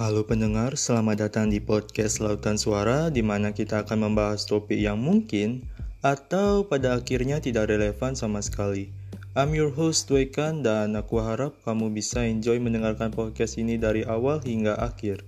Halo pendengar, selamat datang di podcast Lautan Suara di mana kita akan membahas topik yang mungkin atau pada akhirnya tidak relevan sama sekali. I'm your host Dwekan dan aku harap kamu bisa enjoy mendengarkan podcast ini dari awal hingga akhir.